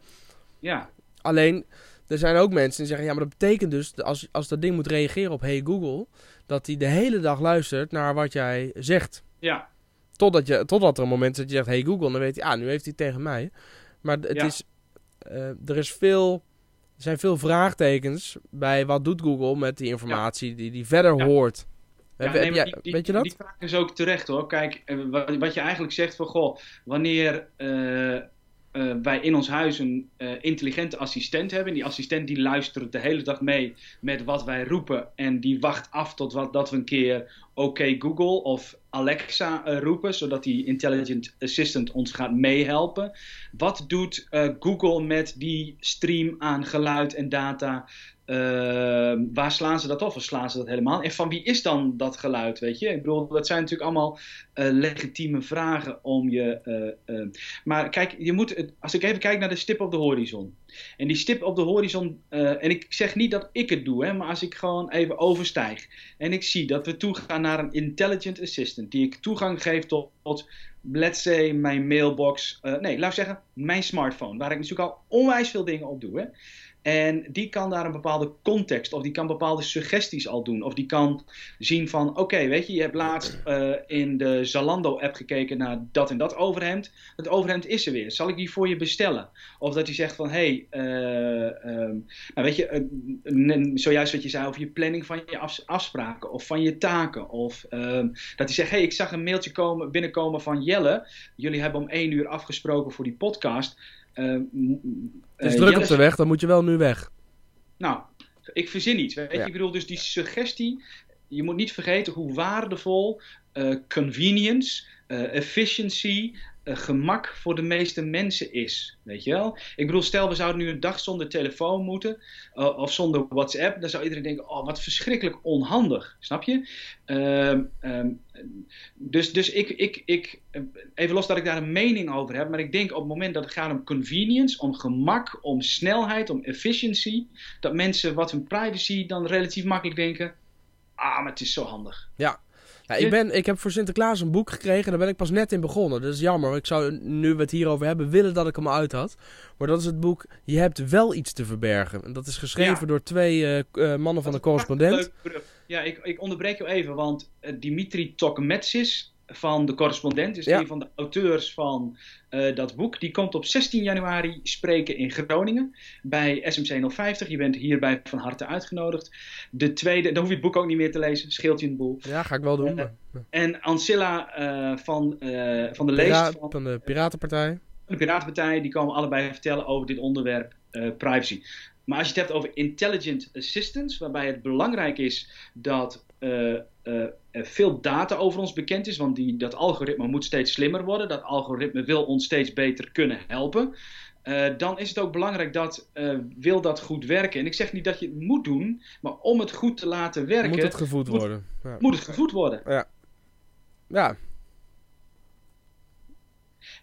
Ja. Alleen, er zijn ook mensen die zeggen: ja, maar dat betekent dus als, als dat ding moet reageren op Hey Google, dat hij de hele dag luistert naar wat jij zegt. Ja. Totdat, je, totdat er een moment is dat je zegt, hey Google, dan weet hij, ah, nu heeft hij tegen mij. Maar het is, er is veel er zijn veel vraagtekens bij wat doet Google met die informatie die die verder hoort. Ja, weet je dat? Die vraag is ook terecht hoor. Kijk, eh, wat, je eigenlijk zegt van goh, wanneer uh, uh, wij in ons huis een uh, intelligente assistent hebben. Die assistent die luistert de hele dag mee met wat wij roepen. En die wacht af tot wat, dat we een keer oké Google of Alexa uh, roepen. Zodat die intelligent assistant ons gaat meehelpen. Wat doet Google met die stream aan geluid en data waar slaan ze dat af of slaan ze dat helemaal? En van wie is dan dat geluid, weet je? Ik bedoel, dat zijn natuurlijk allemaal uh, legitieme vragen om je... Uh, uh, maar kijk, je moet, als ik even kijk naar de stip op de horizon. En die stip op de horizon, en ik zeg niet dat ik het doe, hè, maar als ik gewoon even overstijg. En ik zie dat we toegaan naar een intelligent assistant, die ik toegang geef tot, tot let's say, mijn mailbox. nee, laat ik zeggen, mijn smartphone, waar ik natuurlijk al onwijs veel dingen op doe, hè. En die kan daar een bepaalde context of die kan bepaalde suggesties al doen. Of die kan zien van, oké, weet je, je hebt laatst uh, in de Zalando-app gekeken naar dat en dat overhemd. Het overhemd is er weer. Zal ik die voor je bestellen? Of dat hij zegt van, hé, hey, uh, nou weet je, uh, zojuist wat je zei over je planning van je afspraken of van je taken. Of ehm, dat hij zegt, hé, hey, ik zag een mailtje komen, binnenkomen van Jelle. Jullie hebben om één uur afgesproken voor die podcast. Uh, het is druk op de weg, dan moet je wel nu weg. Nou, ik verzin niet. Weet je? Ik bedoel, dus die suggestie, je moet niet vergeten hoe waardevol uh, convenience, uh, efficiency, gemak voor de meeste mensen is. Weet je wel? Ik bedoel, stel we zouden nu een dag zonder telefoon moeten, uh, of zonder WhatsApp, dan zou iedereen denken: oh, wat verschrikkelijk onhandig. Snap je? Uh, um, dus dus ik, ik, ik, even los dat ik daar een mening over heb, maar ik denk op het moment dat het gaat om convenience, om gemak, om snelheid, om efficiency, dat mensen wat hun privacy dan relatief makkelijk denken: ah, maar het is zo handig. Ja, ja, ik, ben, ik heb voor Sinterklaas een boek gekregen. Daar ben ik pas net in begonnen. Dat is jammer. Ik zou, nu we het hierover hebben, willen dat ik hem uit had. Maar dat is het boek Je hebt wel iets te verbergen. En dat is geschreven door twee uh, mannen van de correspondent. Ja, ik, ik onderbreek je even. Want uh, Dimitri Tokmetsis van de correspondent, is een van de auteurs van uh, dat boek. Die komt op 16 januari spreken in Groningen bij SMC 050. Je bent hierbij van harte uitgenodigd. De tweede, dan hoef je het boek ook niet meer te lezen, scheelt je een boel. Ja, ga ik wel doen. Uh, en Ancilla uh, van, van de Leest. Van, van de Piratenpartij. De Piratenpartij, die komen allebei vertellen over dit onderwerp privacy. Maar als je het hebt over intelligent assistance, waarbij het belangrijk is dat uh, uh, veel data over ons bekend is, want die, dat algoritme moet steeds slimmer worden. Dat algoritme wil ons steeds beter kunnen helpen. Uh, dan is het ook belangrijk dat wil dat goed werken. En ik zeg niet dat je het moet doen, maar om het goed te laten werken. Moet het gevoed worden. Ja. Moet het gevoed worden. Ja. Ja,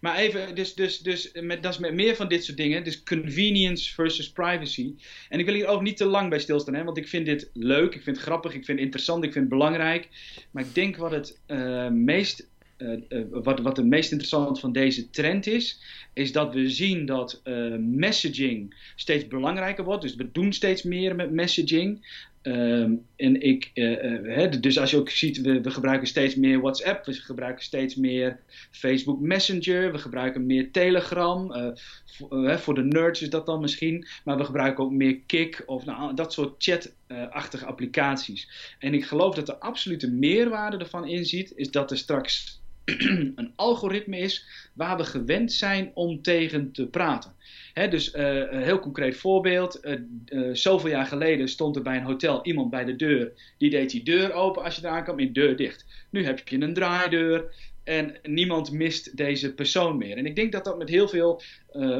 maar even, dus, dus, dus met, dat is met meer van dit soort dingen. Dus convenience versus privacy. En ik wil hier ook niet te lang bij stilstaan, hè, want ik vind dit leuk, ik vind het grappig, ik vind het interessant, ik vind het belangrijk. Maar ik denk wat het uh, meest uh, wat, wat het meest interessant van deze trend is, is dat we zien dat messaging steeds belangrijker wordt. Dus we doen steeds meer met messaging. Um, en ik, uh, dus als je ook ziet, we, we, gebruiken steeds meer WhatsApp, we gebruiken steeds meer Facebook Messenger, we gebruiken meer Telegram. Uh, voor, voor de nerds is dat dan misschien, maar we gebruiken ook meer Kik of nou, dat soort chat-achtige applicaties. En ik geloof dat de absolute meerwaarde ervan inziet, is dat er straks een algoritme is waar we gewend zijn om tegen te praten. Dus uh, een heel concreet voorbeeld. Uh, uh, zoveel jaar geleden stond er bij een hotel iemand bij de deur. Die deed die deur open als je eraan kwam en deur dicht. Nu heb je een draaideur en niemand mist deze persoon meer. En ik denk dat dat met heel veel,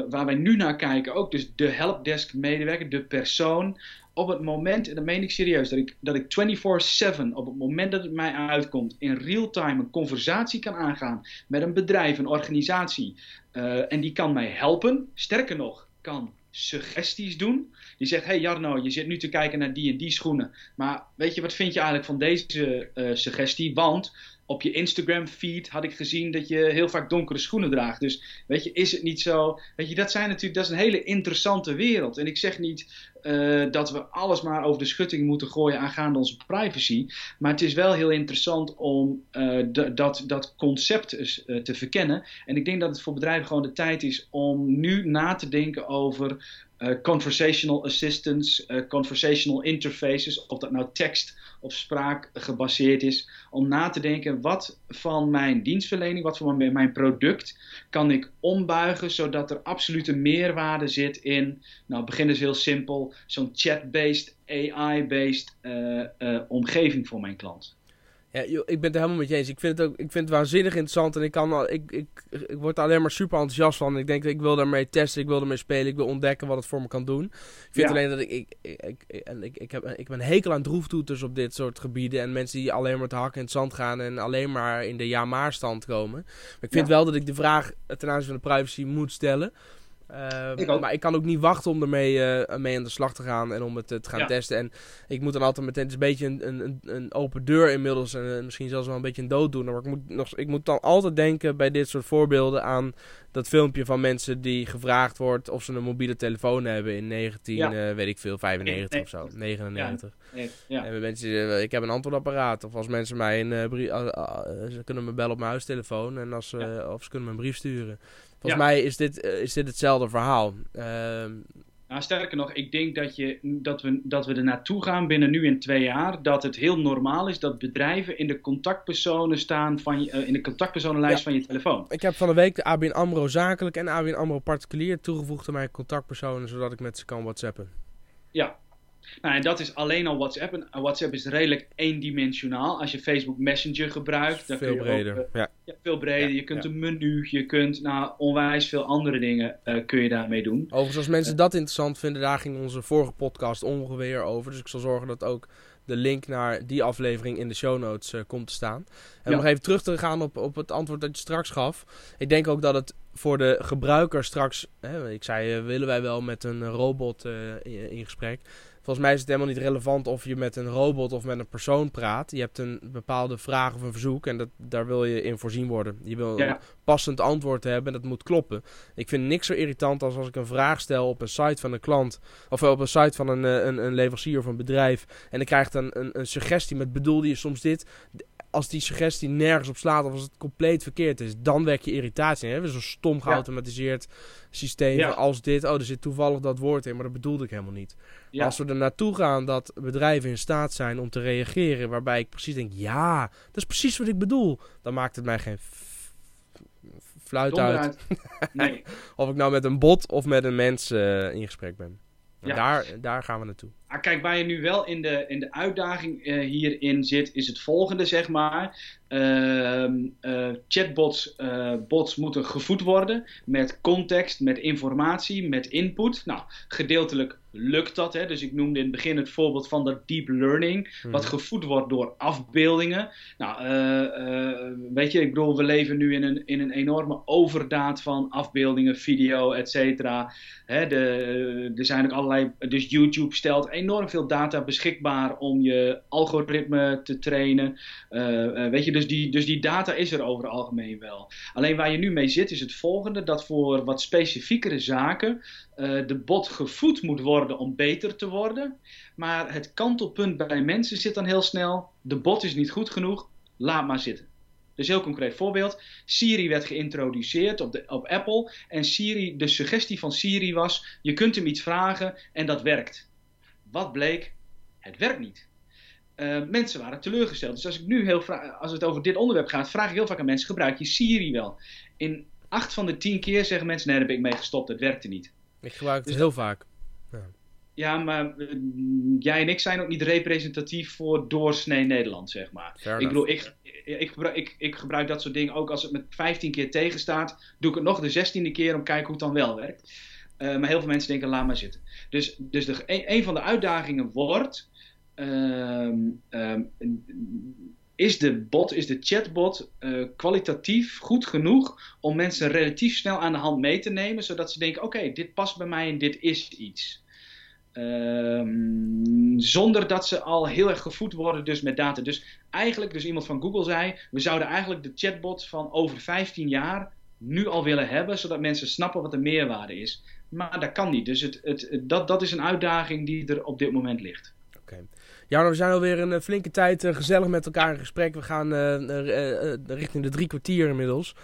waar wij nu naar kijken, ook dus de helpdesk medewerker, de persoon, op het moment, en dat meen ik serieus, dat ik, dat ik 24-7, op het moment dat het mij uitkomt, in real time een conversatie kan aangaan met een bedrijf, een organisatie. Uh, en die kan mij helpen. Sterker nog, kan suggesties doen. Die zegt: Hey Jarno, je zit nu te kijken naar die en die schoenen. Maar weet je, wat vind je eigenlijk van deze uh, suggestie? Want op je Instagram feed had ik gezien dat je heel vaak donkere schoenen draagt. Dus weet je, is het niet zo? Weet je, dat zijn natuurlijk, dat is een hele interessante wereld. En ik zeg niet uh, dat we alles maar over de schutting moeten gooien aangaande onze privacy. Maar het is wel heel interessant om uh, dat, dat concept te verkennen. En ik denk dat het voor bedrijven gewoon de tijd is om nu na te denken over conversational assistance, conversational interfaces, of dat nou tekst of spraak gebaseerd is, om na te denken wat van mijn dienstverlening, wat van mijn product kan ik ombuigen zodat er absolute meerwaarde zit in, nou beginnen ze heel simpel, zo'n chat-based, AI-based uh, uh, omgeving voor mijn klant. Ja, ik ben het helemaal met je eens. Ik vind het ook ik vind het waanzinnig interessant en ik, kan, ik, ik, ik word alleen maar super enthousiast van. Ik denk, ik wil daarmee testen, ik wil ermee spelen, ik wil ontdekken wat het voor me kan doen. Ik vind alleen dat ik, ik, ik, en ik, ik, heb, ik ben hekel aan droeftoeters op dit soort gebieden en mensen die alleen maar te hakken in het zand gaan en alleen maar in de ja-maar stand komen. Maar ik vind wel dat ik de vraag ten aanzien van de privacy moet stellen. Uh, maar ik kan ook niet wachten om ermee uh, mee aan de slag te gaan en om het uh, te gaan testen. En ik moet dan altijd meteen, het is een beetje een, een, een open deur inmiddels en eh, misschien zelfs wel een beetje een dooddoener. Maar ik moet, nog, ik moet dan altijd denken bij dit soort voorbeelden aan dat filmpje van mensen die gevraagd wordt of ze een mobiele telefoon hebben in 19, weet ik veel, 95 of zo, 99. Ja. ja. En mensen, ik heb een antwoordapparaat. Of als mensen mij een brief, ze kunnen me bellen op mijn huistelefoon en als, of ze kunnen me een brief sturen. Volgens mij is dit, eh, is dit hetzelfde verhaal. Uh, nou, sterker nog, ik denk dat, je, dat, we, dat we er naartoe gaan binnen nu in twee jaar. Dat het heel normaal is dat bedrijven in de contactpersonen staan van je, uh, in de contactpersonenlijst van je telefoon. Ik heb van de week de ABN AMRO zakelijk en ABN AMRO particulier toegevoegd aan mijn contactpersonen, zodat ik met ze kan whatsappen. Ja, nou, en dat is alleen al WhatsApp. En WhatsApp is redelijk eendimensionaal. Als je Facebook Messenger gebruikt, dan veel kun je breder. Ook, uh, ja. ja. veel breder. je kunt een menu, je kunt nou, onwijs veel andere dingen uh, kun je daarmee doen. Overigens, als mensen dat interessant vinden, daar ging onze vorige podcast ongeveer over. Dus ik zal zorgen dat ook de link naar die aflevering in de show notes uh, komt te staan. En ja. nog even terug te gaan op, op het antwoord dat je straks gaf. Ik denk ook dat het voor de gebruiker straks... Hè, ik zei, willen wij wel met een robot in, in gesprek... Volgens mij is het helemaal niet relevant of je met een robot of met een persoon praat. Je hebt een bepaalde vraag of een verzoek en dat, daar wil je in voorzien worden. Je wil ja. een passend antwoord hebben en dat moet kloppen. Ik vind niks zo irritant als als ik een vraag stel op een site van een klant. Of op een site van een, een, een leverancier of een bedrijf. En ik krijg dan een, een suggestie met bedoelde je soms dit als die suggestie nergens op slaat of als het compleet verkeerd is, dan werk je irritatie. Hè? Zo'n stom geautomatiseerd systeem ja. als dit. Oh, er zit toevallig dat woord in, maar dat bedoelde ik helemaal niet. Ja. Als we er naartoe gaan dat bedrijven in staat zijn om te reageren, waarbij ik precies denk, ja, dat is precies wat ik bedoel, dan maakt het mij geen fluit uit. Nee. of ik nou met een bot of met een mens uh, in gesprek ben. Daar, daar gaan we naartoe. Ah, kijk, waar je nu wel in de, in de uitdaging uh, hierin zit, is het volgende, zeg maar. Uh, uh, chatbots bots moeten gevoed worden met context, met informatie, met input. Nou, gedeeltelijk lukt dat. Hè? Dus ik noemde in het begin het voorbeeld van dat deep learning, hmm. wat gevoed wordt door afbeeldingen. Nou, weet je, ik bedoel, we leven nu in een, in een enorme overdaad van afbeeldingen, video, et cetera. Er zijn ook allerlei, dus YouTube stelt enorm veel data beschikbaar om je algoritme te trainen. Uh, uh, weet je, dus die, dus die data is er over het algemeen wel. Alleen waar je nu mee zit is het volgende: dat voor wat specifiekere zaken uh, de bot gevoed moet worden om beter te worden. Maar het kantelpunt bij mensen zit dan heel snel: de bot is niet goed genoeg, laat maar zitten. Dus heel concreet voorbeeld. Siri werd geïntroduceerd op, de, op Apple. En Siri, de suggestie van Siri was: je kunt hem iets vragen en dat werkt. Wat bleek? Het werkt niet. Uh, mensen waren teleurgesteld. Dus als ik nu heel als het over dit onderwerp gaat, vraag ik heel vaak aan mensen: gebruik je Siri wel? In acht van de tien keer zeggen mensen: nee, daar ben ik mee gestopt, het werkte niet. Ik gebruik het dus heel vaak. Ja. ja maar uh, jij en ik zijn ook niet representatief voor doorsnee Nederland, zeg maar. Fair ik bedoel, ik, ik, gebruik, ik, ik gebruik dat soort dingen ook als het met 15 keer tegenstaat. Doe ik het nog de 16e keer om te kijken hoe het dan wel werkt. Uh, maar heel veel mensen denken, laat maar zitten. Dus, dus de, een, van de uitdagingen wordt... Um, um, is de bot, is de chatbot uh, kwalitatief goed genoeg om mensen relatief snel aan de hand mee te nemen, zodat ze denken: oké, dit past bij mij en dit is iets. Um, zonder dat ze al heel erg gevoed worden dus met data. Dus eigenlijk, dus iemand van Google zei, we zouden eigenlijk de chatbot van over 15 jaar nu al willen hebben, zodat mensen snappen wat de meerwaarde is. Maar dat kan niet. Dus het, het, dat, dat is een uitdaging die er op dit moment ligt. Oké. Ja, we zijn alweer een flinke tijd gezellig met elkaar in gesprek. We gaan richting de drie kwartier inmiddels.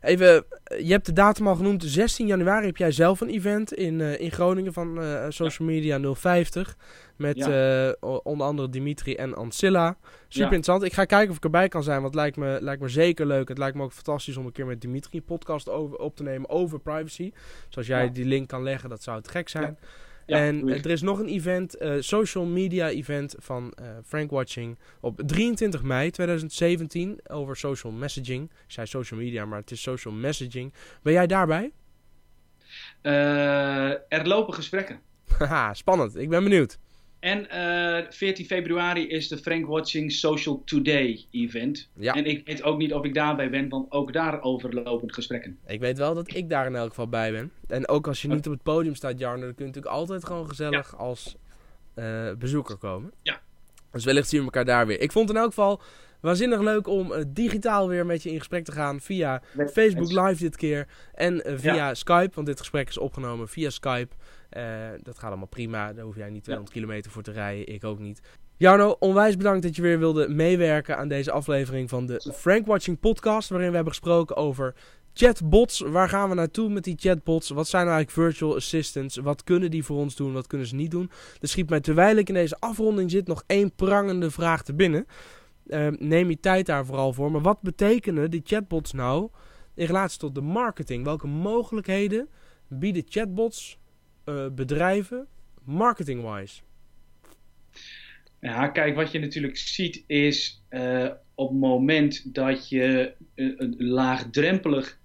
Even, je hebt de datum al genoemd. 16 januari heb jij zelf een event in, uh, in Groningen van uh, Social Media 050. Met ja. uh, onder andere Dimitri en Ancilla. Super ja. interessant. Ik ga kijken of ik erbij kan zijn, want het lijkt me, lijkt me zeker leuk. Het lijkt me ook fantastisch om een keer met Dimitri een podcast over, op te nemen over privacy. Zoals jij die link kan leggen, dat zou het gek zijn en er is nog een event, uh, social media event van uh, Frank Watching op 23 mei 2017 over social messaging. Ik zei social media, maar het is social messaging. Ben jij daarbij? Uh, er lopen gesprekken. Haha, spannend. Ik ben benieuwd. En uh, eh, 14 februari is de Frank Watching Social Today event. Ja. En ik weet ook niet of ik daarbij ben, want ook daar overlopen gesprekken. Ik weet wel dat ik daar in elk geval bij ben. En ook als je niet op het podium staat, Jarno, dan kun je natuurlijk altijd gewoon gezellig als uh, bezoeker komen. Ja. Dus wellicht zien we elkaar daar weer. Ik vond het in elk geval waanzinnig leuk om uh, digitaal weer met je in gesprek te gaan. Via Facebook Live dit keer. En via ja. Skype, want dit gesprek is opgenomen via Skype. Uh, dat gaat allemaal prima. Daar hoef jij niet 200 ja. kilometer voor te rijden. Ik ook niet. Jarno, onwijs bedankt dat je weer wilde meewerken aan deze aflevering van de Frank Watching podcast. Waarin we hebben gesproken over chatbots. Waar gaan we naartoe met die chatbots? Wat zijn nou eigenlijk virtual assistants? Wat kunnen die voor ons doen? Wat kunnen ze niet doen? Er schiet mij terwijl ik in deze afronding zit nog één prangende vraag te binnen. Uh, neem je tijd daar vooral voor. Maar wat betekenen die chatbots nou in relatie tot de marketing? Welke mogelijkheden bieden chatbots uh, bedrijven marketing-wise? Ja, kijk, wat je natuurlijk ziet is uh, op het moment dat je uh, laagdrempelig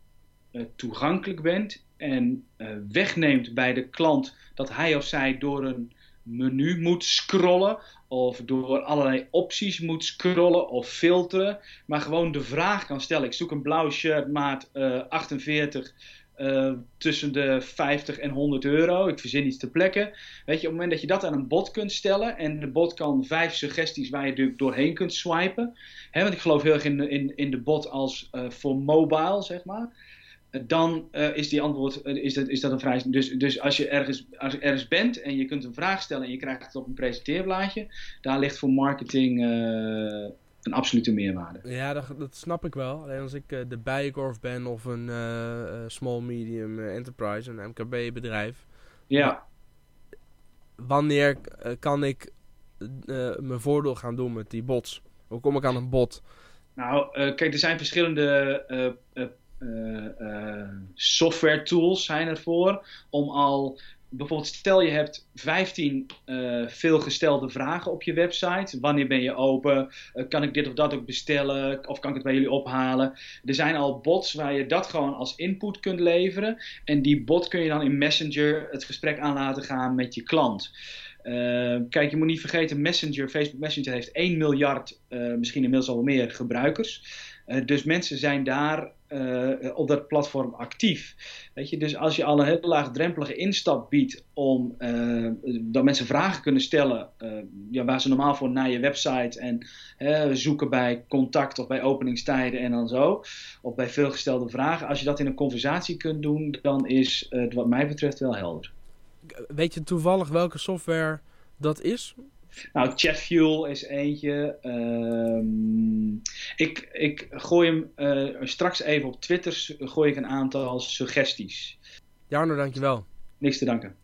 toegankelijk bent en wegneemt bij de klant dat hij of zij door een menu moet scrollen of door allerlei opties moet scrollen of filteren, maar gewoon de vraag kan stellen: ik zoek een blauw shirt maat 48 uh, tussen de 50 en 100 euro. Ik verzin iets te plekken. Weet je, op het moment dat je dat aan een bot kunt stellen en de bot kan vijf suggesties waar je doorheen kunt swipen. Hè, want ik geloof heel erg in, de, in, in de bot als uh, voor mobile, zeg maar. Uh, dan is die antwoord, is, dat, is dat een vrij. Dus, dus als, je ergens, als je ergens bent en je kunt een vraag stellen en je krijgt het op een presenteerblaadje, daar ligt voor marketing een absolute meerwaarde. Ja, dat, dat snap ik wel. Alleen als ik uh, de Bijenkorf ben of een uh, small medium enterprise, een MKB bedrijf. Ja. Wanneer kan ik mijn voordeel gaan doen met die bots? Hoe kom ik aan een bot? Nou, kijk, er zijn verschillende software tools zijn ervoor om al bijvoorbeeld stel je hebt 15 uh, veelgestelde vragen op je website. Wanneer ben je open? Uh, kan ik dit of dat ook bestellen? Of kan ik het bij jullie ophalen? Er zijn al bots waar je dat gewoon als input kunt leveren. En die bot kun je dan in Messenger het gesprek aan laten gaan met je klant. Uh, kijk, je moet niet vergeten, Messenger, Facebook Messenger heeft 1 miljard, misschien inmiddels al meer gebruikers. Dus mensen zijn daar op dat platform actief. Weet je, dus als je al een heel laagdrempelige instap biedt om uh, dat mensen vragen kunnen stellen ja, waar ze normaal voor naar je website en zoeken bij contact of bij openingstijden en dan zo, of bij veelgestelde vragen, als je dat in een conversatie kunt doen, dan is het wat mij betreft wel helder. Weet je toevallig welke software dat is? Nou, Chatfuel is eentje. Uh, ik, ik gooi hem uh, straks even op Twitter gooi ik een aantal suggesties. Jarno, dankjewel. Niks te danken.